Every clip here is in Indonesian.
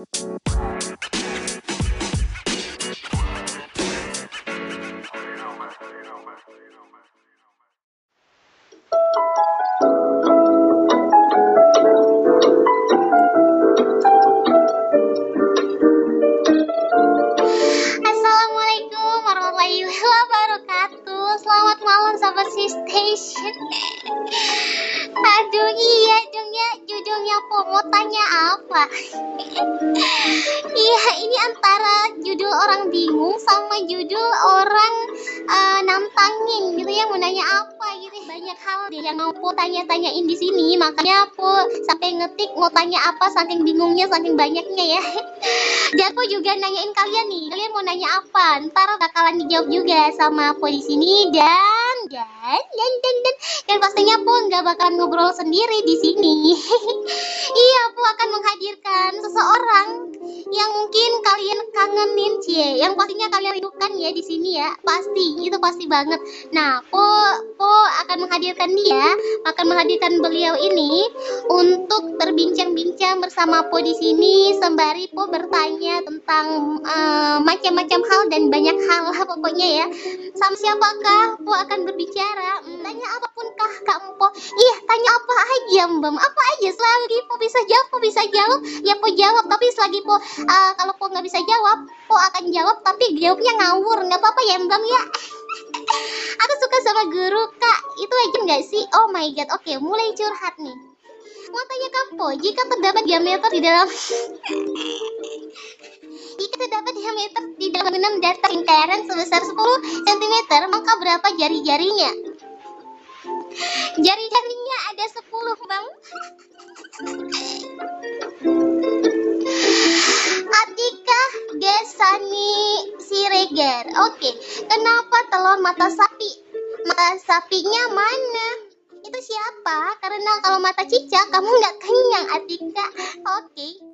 Música bingung sama judul orang eh, nantangin gitu ya mau nanya apa gitu banyak hal deh yang mau tanya-tanyain di sini makanya po sampai ngetik mau tanya apa saking bingungnya saking banyaknya ya. Dan po juga nanyain kalian nih, kalian mau nanya apa? Ntar bakalan dijawab juga sama po di sini dan dan dan dan dan dan pastinya po nggak bakalan ngobrol sendiri di sini. iya, po akan menghadirkan seseorang yang mungkin kalian kangenin cie, yang pastinya kalian rindukan ya di sini ya, pasti itu pasti banget. Nah, po menghadirkan dia, akan menghadirkan beliau ini untuk berbincang-bincang bersama po di sini sembari po bertanya tentang eh, macam-macam hal dan banyak hal lah pokoknya ya. Sama siapakah po akan berbicara? Hmm, tanya apa pun kah kamu po? Ih, tanya apa aja mbak? Apa aja selagi po bisa jawab, po bisa jawab, ya po jawab. Tapi selagi po eh, kalau po nggak bisa jawab, po akan jawab tapi jawabnya ngawur, nggak apa-apa ya mbak ya. Aku suka sama guru kak, itu aja nggak sih? Oh my god, oke mulai curhat nih. Mau tanya kamu, jika terdapat diameter di dalam jika terdapat diameter di dalam enam datar lingkaran sebesar 10 cm, maka berapa jari-jarinya? Jari-jarinya ada 10, Bang. Atika Gesani Siregar. Oke, kenapa telur mata sapi? Mata sapinya mana? Itu siapa? Karena kalau mata cicak kamu nggak kenyang, Atika. Oke. Oke,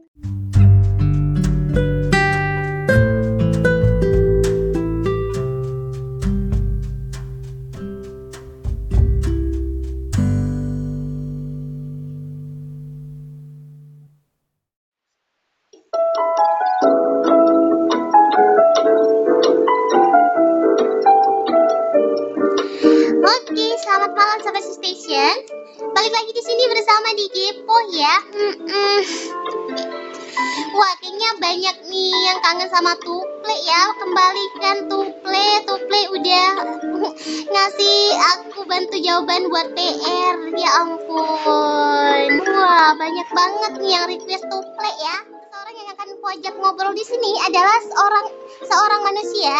ngasih aku bantu jawaban buat PR. Ya ampun. Wah, banyak banget nih yang request Tuple ya. Seorang yang akan aku ajak ngobrol di sini adalah seorang seorang manusia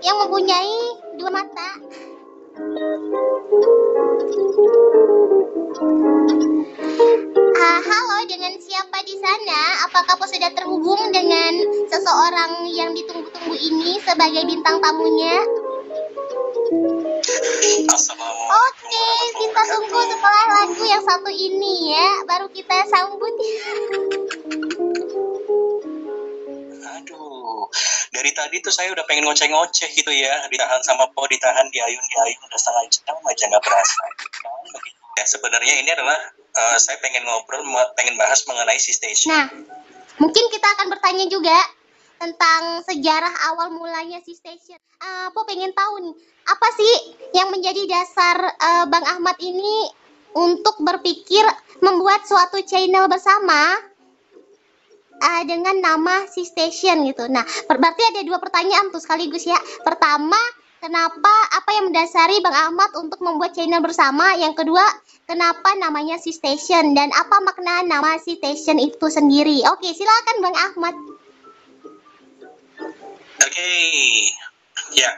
yang mempunyai dua mata, Ah, halo, dengan siapa di sana? Apakah kau sudah terhubung dengan seseorang yang ditunggu-tunggu ini sebagai bintang tamunya? Oke, kita tunggu setelah lagu yang satu ini ya, baru kita sambut. Aduh, dari tadi tuh saya udah pengen ngoceh-ngoceh gitu ya, ditahan sama Po, ditahan di ayun di ayun udah setengah jam aja nggak berasa. Ya sebenarnya ini adalah eh, saya pengen ngobrol, pengen bahas mengenai si station. Nah, mungkin kita akan bertanya juga tentang sejarah awal mulanya si station. Ah, Po pengen tahu nih, apa sih yang menjadi dasar eh, Bang Ahmad ini untuk berpikir membuat suatu channel bersama ah, dengan nama si station gitu. Nah, ber- berarti ada dua pertanyaan tuh sekaligus ya. Pertama, kenapa apa yang mendasari Bang Ahmad untuk membuat channel bersama? Yang kedua, kenapa namanya si station dan apa makna nama si station itu sendiri? Oke, silakan Bang Ahmad. Oke, ya.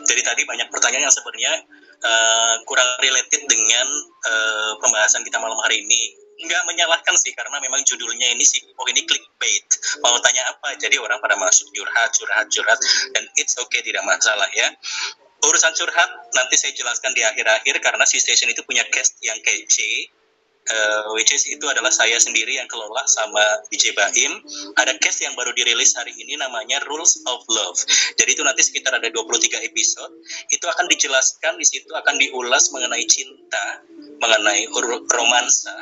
Dari tadi banyak pertanyaan yang sebenarnya eh, kurang related dengan eh, pembahasan kita malam hari ini. Nggak menyalahkan sih, karena memang judulnya ini sih, oh ini clickbait. Mau tanya apa? Jadi orang pada masuk curhat, curhat, curhat. Dan it's okay, tidak masalah ya. Urusan curhat nanti saya jelaskan di akhir-akhir karena si station itu punya cast yang kece. Eh, which is itu adalah saya sendiri yang kelola sama DJ Baim. Ada case yang baru dirilis hari ini namanya Rules of Love. Jadi itu nanti sekitar ada 23 episode. Itu akan dijelaskan di situ akan diulas mengenai cinta, mengenai romansa.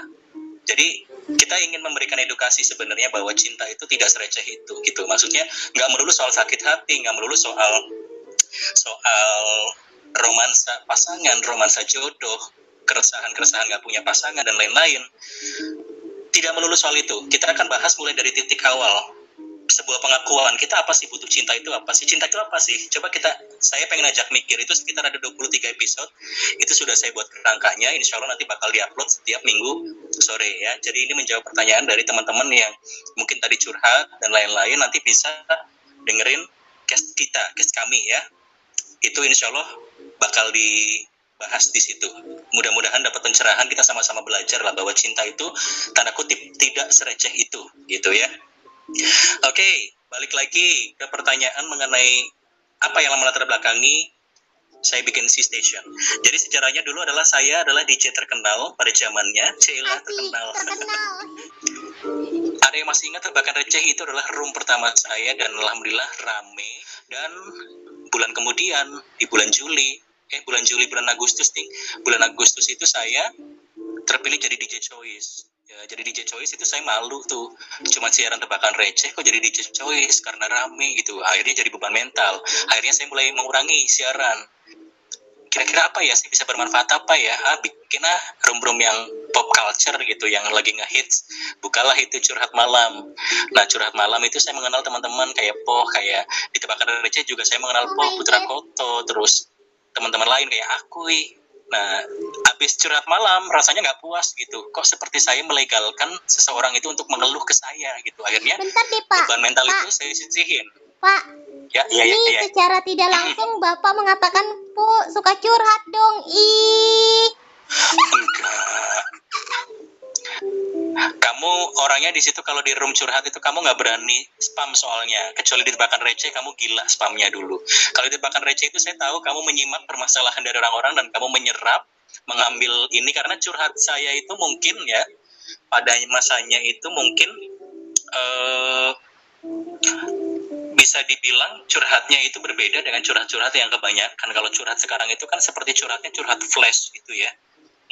Jadi kita ingin memberikan edukasi sebenarnya bahwa cinta itu tidak sereceh itu gitu maksudnya nggak melulu soal sakit hati nggak melulu soal soal romansa pasangan romansa jodoh keresahan keresahan nggak punya pasangan dan lain-lain. Tidak melulu soal itu. Kita akan bahas mulai dari titik awal. Sebuah pengakuan. Kita apa sih butuh cinta itu apa sih? Cinta itu apa sih? Coba kita saya pengen ajak mikir. Itu sekitar ada 23 episode. Itu sudah saya buat kerangkanya. Insya Allah nanti bakal diupload setiap minggu sore ya. Jadi ini menjawab pertanyaan dari teman-teman yang mungkin tadi curhat dan lain-lain. Nanti bisa dengerin cast kita cast kami ya. Itu insya Allah bakal dibahas di situ mudah-mudahan dapat pencerahan kita sama-sama belajar lah bahwa cinta itu tanda kutip tidak sereceh itu gitu ya Oke, okay, balik lagi ke pertanyaan mengenai apa yang melatar belakangi saya bikin C Station. Jadi sejarahnya dulu adalah saya adalah DJ terkenal pada zamannya, Cila terkenal. terkenal. Ada yang masih ingat tebakan receh itu adalah room pertama saya dan alhamdulillah rame dan bulan kemudian di bulan Juli, eh bulan Juli bulan Agustus nih, bulan Agustus itu saya terpilih jadi DJ Choice. Ya jadi DJ Choice itu saya malu tuh. Cuma siaran tebakan receh kok jadi DJ Choice karena rame gitu. Akhirnya jadi beban mental. Akhirnya saya mulai mengurangi siaran. Kira-kira apa ya? Sih bisa bermanfaat apa ya? Ah, bikin ah room-room yang pop culture gitu yang lagi ngehits. Bukalah itu curhat malam. Nah curhat malam itu saya mengenal teman-teman kayak Po kayak di tebakan receh juga saya mengenal oh Po Putra Koto terus teman-teman lain kayak aku Nah, habis curhat malam, rasanya nggak puas gitu. Kok seperti saya melegalkan seseorang itu untuk mengeluh ke saya gitu. Akhirnya Bentar deh, Pak. beban mental Pak. itu saya sisihin. Pak, ya, ya, ini ya, ya. secara tidak langsung Bapak mengatakan, "Bu, suka curhat dong." Ih. Enggak. Kamu orangnya di situ kalau di room curhat itu kamu nggak berani spam soalnya. Kecuali di tebakan receh kamu gila spamnya dulu. Kalau di tebakan receh itu saya tahu kamu menyimak permasalahan dari orang-orang dan kamu menyerap, mengambil ini karena curhat saya itu mungkin ya pada masanya itu mungkin uh, bisa dibilang curhatnya itu berbeda dengan curhat-curhat yang kebanyakan. Kalau curhat sekarang itu kan seperti curhatnya curhat flash gitu ya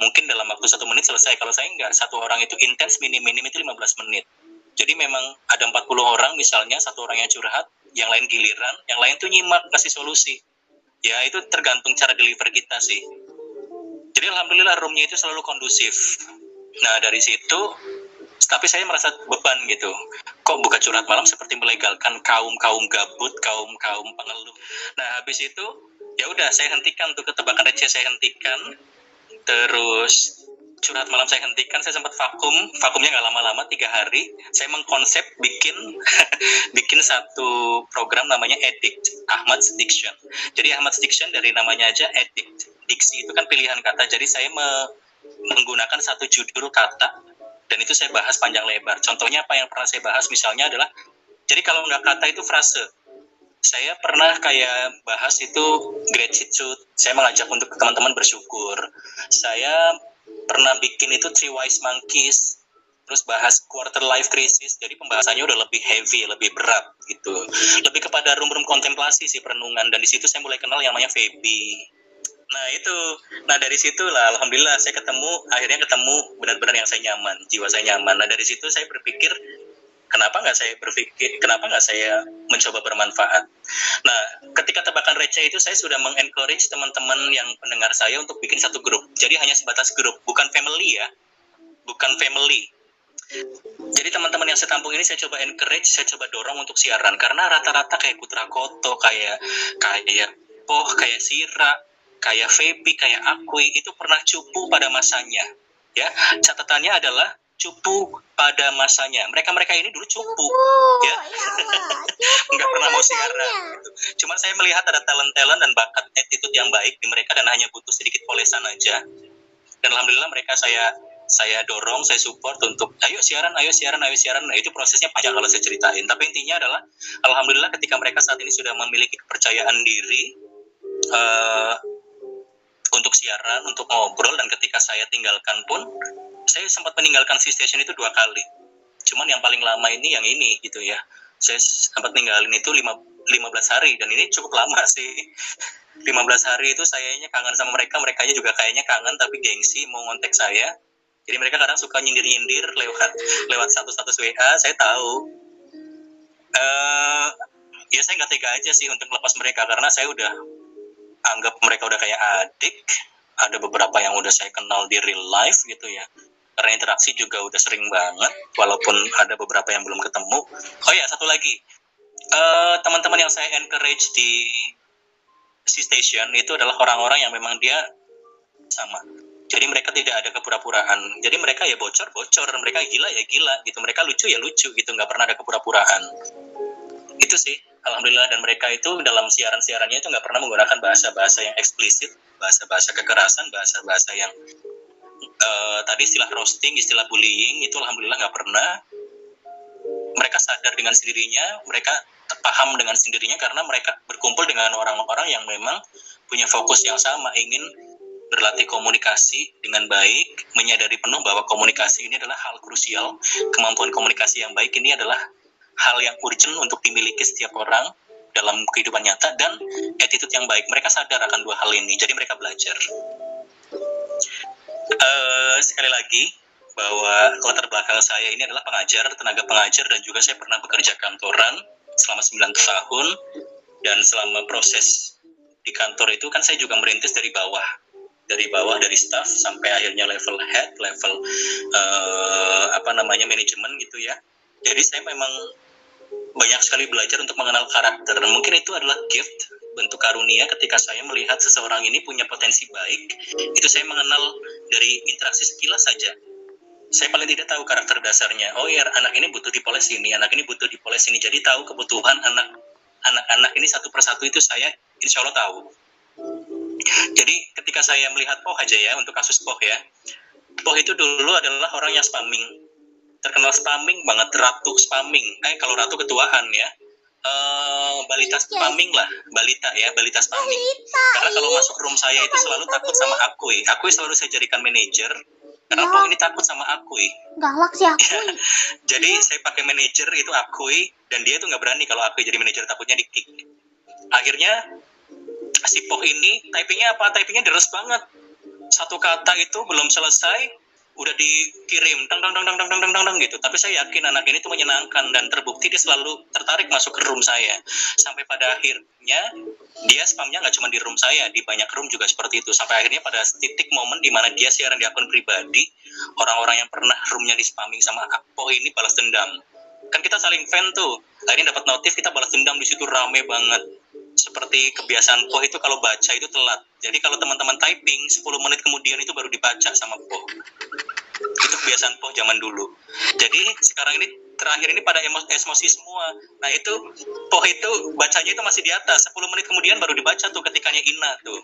mungkin dalam waktu satu menit selesai. Kalau saya enggak satu orang itu intens minim minim itu 15 menit. Jadi memang ada 40 orang misalnya satu orang yang curhat yang lain giliran yang lain tuh nyimak kasih solusi. Ya itu tergantung cara deliver kita sih. Jadi alhamdulillah roomnya itu selalu kondusif. Nah dari situ tapi saya merasa beban gitu. Kok buka curhat malam seperti melegalkan kaum kaum gabut kaum kaum pengeluh. Nah habis itu ya udah saya hentikan untuk ketebakan receh saya hentikan terus curhat malam saya hentikan. Saya sempat vakum. Vakumnya nggak lama-lama tiga hari. Saya mengkonsep bikin bikin satu program namanya Edict Ahmad Diction. Jadi Ahmad Diction dari namanya aja Edict diksi itu kan pilihan kata. Jadi saya me menggunakan satu judul kata dan itu saya bahas panjang lebar. Contohnya apa yang pernah saya bahas misalnya adalah jadi kalau nggak kata itu frase saya pernah kayak bahas itu gratitude. Saya mengajak untuk teman-teman bersyukur. Saya pernah bikin itu three wise monkeys terus bahas quarter life crisis. Jadi pembahasannya udah lebih heavy lebih berat gitu. Lebih kepada room-room kontemplasi sih perenungan. Dan di situ saya mulai kenal yang namanya Feby. Nah itu. Nah dari situ lah alhamdulillah saya ketemu akhirnya ketemu benar-benar yang saya nyaman jiwa saya nyaman. Nah dari situ saya berpikir kenapa nggak saya berpikir kenapa nggak saya mencoba bermanfaat? Nah ketika tebakan receh itu saya sudah mengencourage teman-teman yang pendengar saya untuk bikin satu grup. Jadi hanya sebatas grup bukan family ya. Bukan family. Jadi teman-teman yang saya tampung ini saya coba encourage, saya coba dorong untuk siaran. Karena rata-rata kayak Putra Koto, kayak kayak Poh, kayak Sira, kayak Feby, kayak Akui itu pernah cupu pada masanya. Ya, catatannya adalah cupu pada masanya. Mereka-mereka ini dulu cupu, cupu ya, nggak pernah mau siaran. Gitu. Cuman saya melihat ada talent-talent dan bakat attitude yang baik di mereka dan hanya butuh sedikit polesan aja. Dan alhamdulillah mereka saya saya dorong, saya support untuk ayo siaran, ayo siaran, ayo siaran. Nah, itu prosesnya panjang kalau saya ceritain. Tapi intinya adalah alhamdulillah ketika mereka saat ini sudah memiliki kepercayaan diri uh, siaran, untuk ngobrol dan ketika saya tinggalkan pun saya sempat meninggalkan si station itu dua kali cuman yang paling lama ini yang ini gitu ya saya sempat ninggalin itu lima 15 hari dan ini cukup lama sih 15 hari itu sayanya kangen sama mereka mereka juga kayaknya kangen tapi gengsi mau ngontek saya Jadi mereka kadang suka nyindir-nyindir lewat lewat satu-satu WA. Saya tahu. Uh, ya saya nggak tega aja sih untuk lepas mereka karena saya udah anggap mereka udah kayak adik. Ada beberapa yang udah saya kenal di real life gitu ya. Karena interaksi juga udah sering banget, walaupun ada beberapa yang belum ketemu. Oh ya, satu lagi. Uh, teman-teman yang saya encourage di C Station itu adalah orang-orang yang memang dia sama. Jadi mereka tidak ada kepura-puraan. Jadi mereka ya bocor-bocor, mereka gila ya gila gitu. Mereka lucu ya lucu gitu, nggak pernah ada kepura-puraan. Itu sih, alhamdulillah dan mereka itu dalam siaran-siarannya itu nggak pernah menggunakan bahasa-bahasa yang eksplisit, bahasa-bahasa kekerasan, bahasa-bahasa yang uh, tadi istilah roasting, istilah bullying itu alhamdulillah nggak pernah. Mereka sadar dengan sendirinya, mereka paham dengan sendirinya karena mereka berkumpul dengan orang-orang yang memang punya fokus yang sama ingin berlatih komunikasi dengan baik, menyadari penuh bahwa komunikasi ini adalah hal krusial, kemampuan komunikasi yang baik ini adalah hal yang urgent untuk dimiliki setiap orang dalam kehidupan nyata dan attitude yang baik. Mereka sadar akan dua hal ini, jadi mereka belajar. Uh, sekali lagi bahwa latar belakang saya ini adalah pengajar, tenaga pengajar dan juga saya pernah bekerja kantoran selama 9 tahun dan selama proses di kantor itu kan saya juga merintis dari bawah dari bawah dari staff sampai akhirnya level head level uh, apa namanya manajemen gitu ya jadi saya memang banyak sekali belajar untuk mengenal karakter mungkin itu adalah gift bentuk karunia ketika saya melihat seseorang ini punya potensi baik itu saya mengenal dari interaksi sekilas saja saya paling tidak tahu karakter dasarnya. Oh ya, anak ini butuh dipoles ini, anak ini butuh dipoles ini. Jadi tahu kebutuhan anak anak-anak ini satu persatu itu saya insya Allah tahu. Jadi ketika saya melihat Poh aja ya untuk kasus Poh ya, Poh itu dulu adalah orang yang spamming, terkenal spamming banget, ratu spamming. Eh kalau ratu ketuaan ya, uh, balita spamming lah, balita ya, balita spamming. Karena kalau iya. masuk room saya itu selalu takut sama Akui. Akui selalu saya jadikan manajer karena ya. ini takut sama Akui. Galak sih Akui. jadi ya. saya pakai manajer itu Akui dan dia tuh nggak berani kalau Akui jadi manajer takutnya di kick. Akhirnya si Poh ini typingnya apa? Typingnya deres banget. Satu kata itu belum selesai udah dikirim tang tang tang tang tang tang tang tang gitu. Tapi saya yakin anak ini tuh menyenangkan dan terbukti dia selalu tertarik masuk ke room saya. Sampai pada akhirnya dia spamnya nggak cuma di room saya di banyak room juga seperti itu. Sampai akhirnya pada titik momen di mana dia siaran di akun pribadi orang-orang yang pernah roomnya di spamming sama oh ini balas dendam. Kan kita saling fan tuh. Akhirnya dapat notif kita balas dendam di situ rame banget seperti kebiasaan Poh itu kalau baca itu telat. Jadi kalau teman-teman typing 10 menit kemudian itu baru dibaca sama Poh. Itu kebiasaan Poh zaman dulu. Jadi sekarang ini terakhir ini pada emos emosi semua. Nah itu Poh itu bacanya itu masih di atas. 10 menit kemudian baru dibaca tuh ketikanya Ina tuh.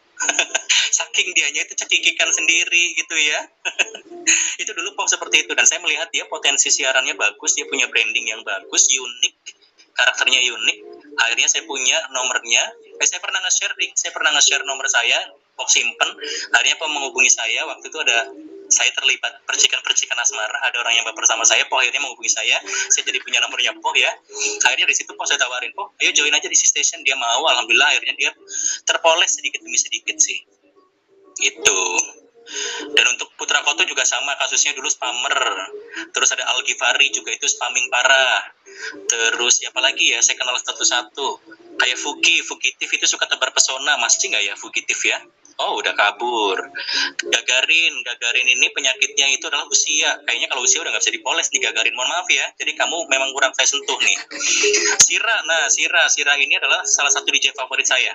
Saking dianya itu cekikikan sendiri gitu ya. itu dulu Poh seperti itu dan saya melihat dia potensi siarannya bagus, dia punya branding yang bagus, unik, karakternya unik akhirnya saya punya nomornya. Eh, saya pernah nge-share saya pernah nge-share nomor saya kok simpen. Akhirnya apa menghubungi saya waktu itu ada saya terlibat percikan-percikan asmara ada orang yang baper sama saya po akhirnya menghubungi saya saya jadi punya nomornya po ya. Akhirnya di situ po saya tawarin po ayo join aja di si station dia mau. Alhamdulillah akhirnya dia terpoles sedikit demi sedikit sih. Itu dan untuk Putra Koto juga sama kasusnya dulu spammer. Terus ada Al Ghifari juga itu spamming parah. Terus siapa lagi ya saya kenal satu-satu. Kayak Fuki Fugitif itu suka tebar pesona. Masih nggak ya Fugitif ya? Oh udah kabur. Gagarin Gagarin ini penyakitnya itu adalah usia. Kayaknya kalau usia udah nggak bisa dipoles nih Gagarin. Mohon maaf ya Jadi kamu memang kurang saya sentuh nih. Sira Nah Sira. Sira ini adalah salah satu DJ favorit saya.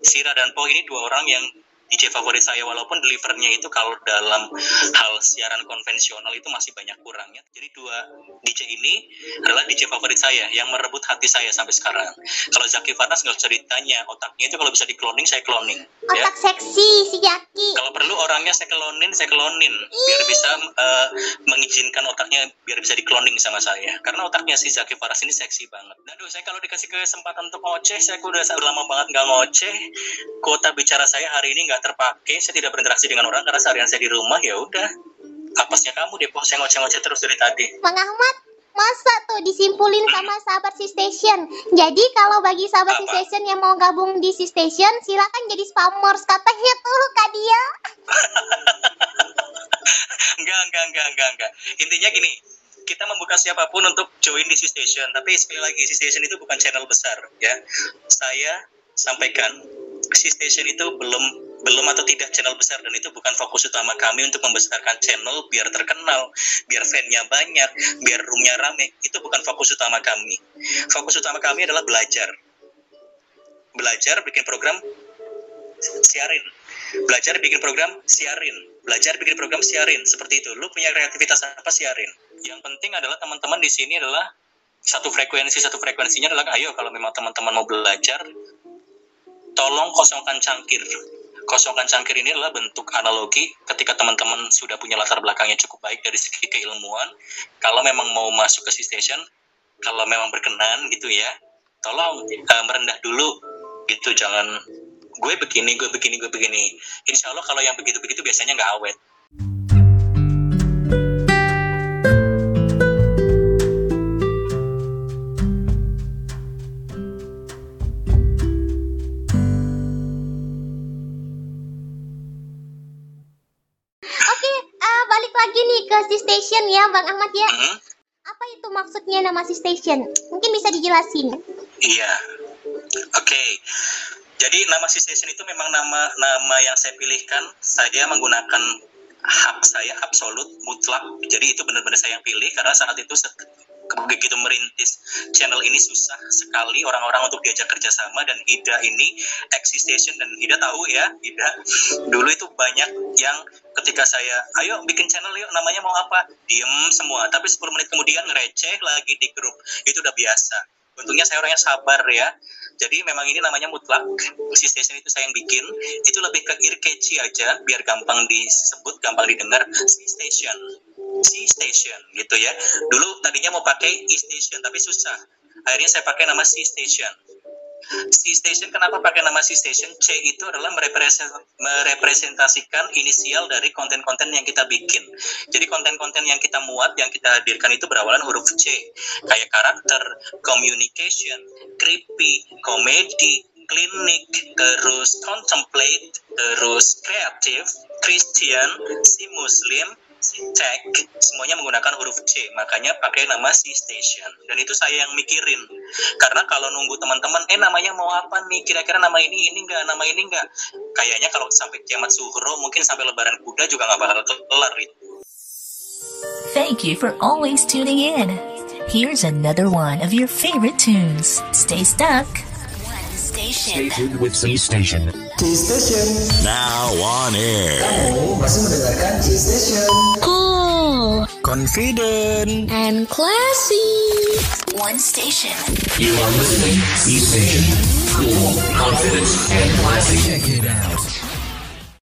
Sira dan Po ini dua orang yang DJ favorit saya walaupun delivernya itu kalau dalam hal siaran konvensional itu masih banyak kurangnya. Jadi dua DJ ini adalah DJ favorit saya yang merebut hati saya sampai sekarang. Kalau Zaki Farnas nggak ceritanya otaknya itu kalau bisa di cloning saya cloning. Otak ya. seksi si Zaki. Kalau perlu orangnya saya clonin saya clonin biar bisa uh, mengizinkan otaknya biar bisa di cloning sama saya. Karena otaknya si Zaki Farnas ini seksi banget. Aduh saya kalau dikasih kesempatan untuk ngoceh saya udah lama banget nggak ngoceh. Kota bicara saya hari ini nggak terpakai saya tidak berinteraksi dengan orang karena seharian saya di rumah ya udah. Apesnya kamu deh poh saya ngoceh-ngoceh terus dari tadi. Bang Ahmad masa tuh disimpulin sama sahabat si station? Jadi kalau bagi sahabat si station yang mau gabung di si station silakan jadi spammers katanya tuh kak dia. Enggak, enggak, enggak, enggak, enggak. Intinya gini, kita membuka siapa pun untuk join di C-Station, tapi sekali lagi C-Station itu bukan channel besar, ya. Saya sampaikan C-Station itu belum belum atau tidak channel besar dan itu bukan fokus utama kami untuk membesarkan channel biar terkenal, biar fan-nya banyak, biar roomnya rame. Itu bukan fokus utama kami. Fokus utama kami adalah belajar. Belajar bikin program siarin. Belajar bikin program siarin. Belajar bikin program siarin. Seperti itu. Lu punya kreativitas apa siarin. Yang penting adalah teman-teman di sini adalah satu frekuensi satu frekuensinya adalah ayo kalau memang teman-teman mau belajar tolong kosongkan cangkir kosongkan cangkir ini adalah bentuk analogi ketika teman-teman sudah punya latar belakangnya cukup baik dari segi keilmuan. Kalau memang mau masuk ke station, kalau memang berkenan gitu ya, tolong uh, merendah dulu gitu, jangan gue begini, gue begini, gue begini. Insya Allah kalau yang begitu-begitu biasanya nggak awet. Maksudnya nama si station? Mungkin bisa dijelasin. Iya. Oke. Okay. Jadi nama si station itu memang nama nama yang saya pilihkan. Saya menggunakan hak saya absolut mutlak. Jadi itu benar-benar saya yang pilih karena saat itu begitu merintis channel ini susah sekali orang-orang untuk diajak kerjasama dan Ida ini existation dan Ida tahu ya Ida. Dulu itu banyak yang ketika saya ayo bikin channel yuk namanya mau apa? Diem semua. Tapi 10 menit kemudian receh lagi di grup. Itu udah biasa. Untungnya saya orangnya sabar ya. Jadi memang ini namanya mutlak. Si station itu saya yang bikin. Itu lebih ke ear aja biar gampang disebut gampang didengar. Si station C station gitu ya. Dulu tadinya mau pakai E station tapi susah. Akhirnya saya pakai nama C station. C station kenapa pakai nama C station? C itu adalah merepresentasikan inisial dari konten-konten yang kita bikin. Jadi konten-konten yang kita muat, yang kita hadirkan itu berawalan huruf C. Kayak karakter, communication, creepy, komedi, klinik, terus contemplate, terus kreatif, Christian, si Muslim, cek semuanya menggunakan huruf C makanya pakai nama C station dan itu saya yang mikirin karena kalau nunggu teman-teman eh namanya mau apa nih kira-kira nama ini ini enggak nama ini enggak kayaknya kalau sampai kiamat suhro mungkin sampai lebaran kuda juga nggak bakal kelar itu Thank you for always tuning in. Here's another one of your favorite tunes. Stay stuck. Station. Stay tuned with C Station. C Station. Now on air. Kamu masih mendengarkan C Station. Cool. Confident. And classy. One station. You are listening C Station. Cool, confident, and classy. Check it out.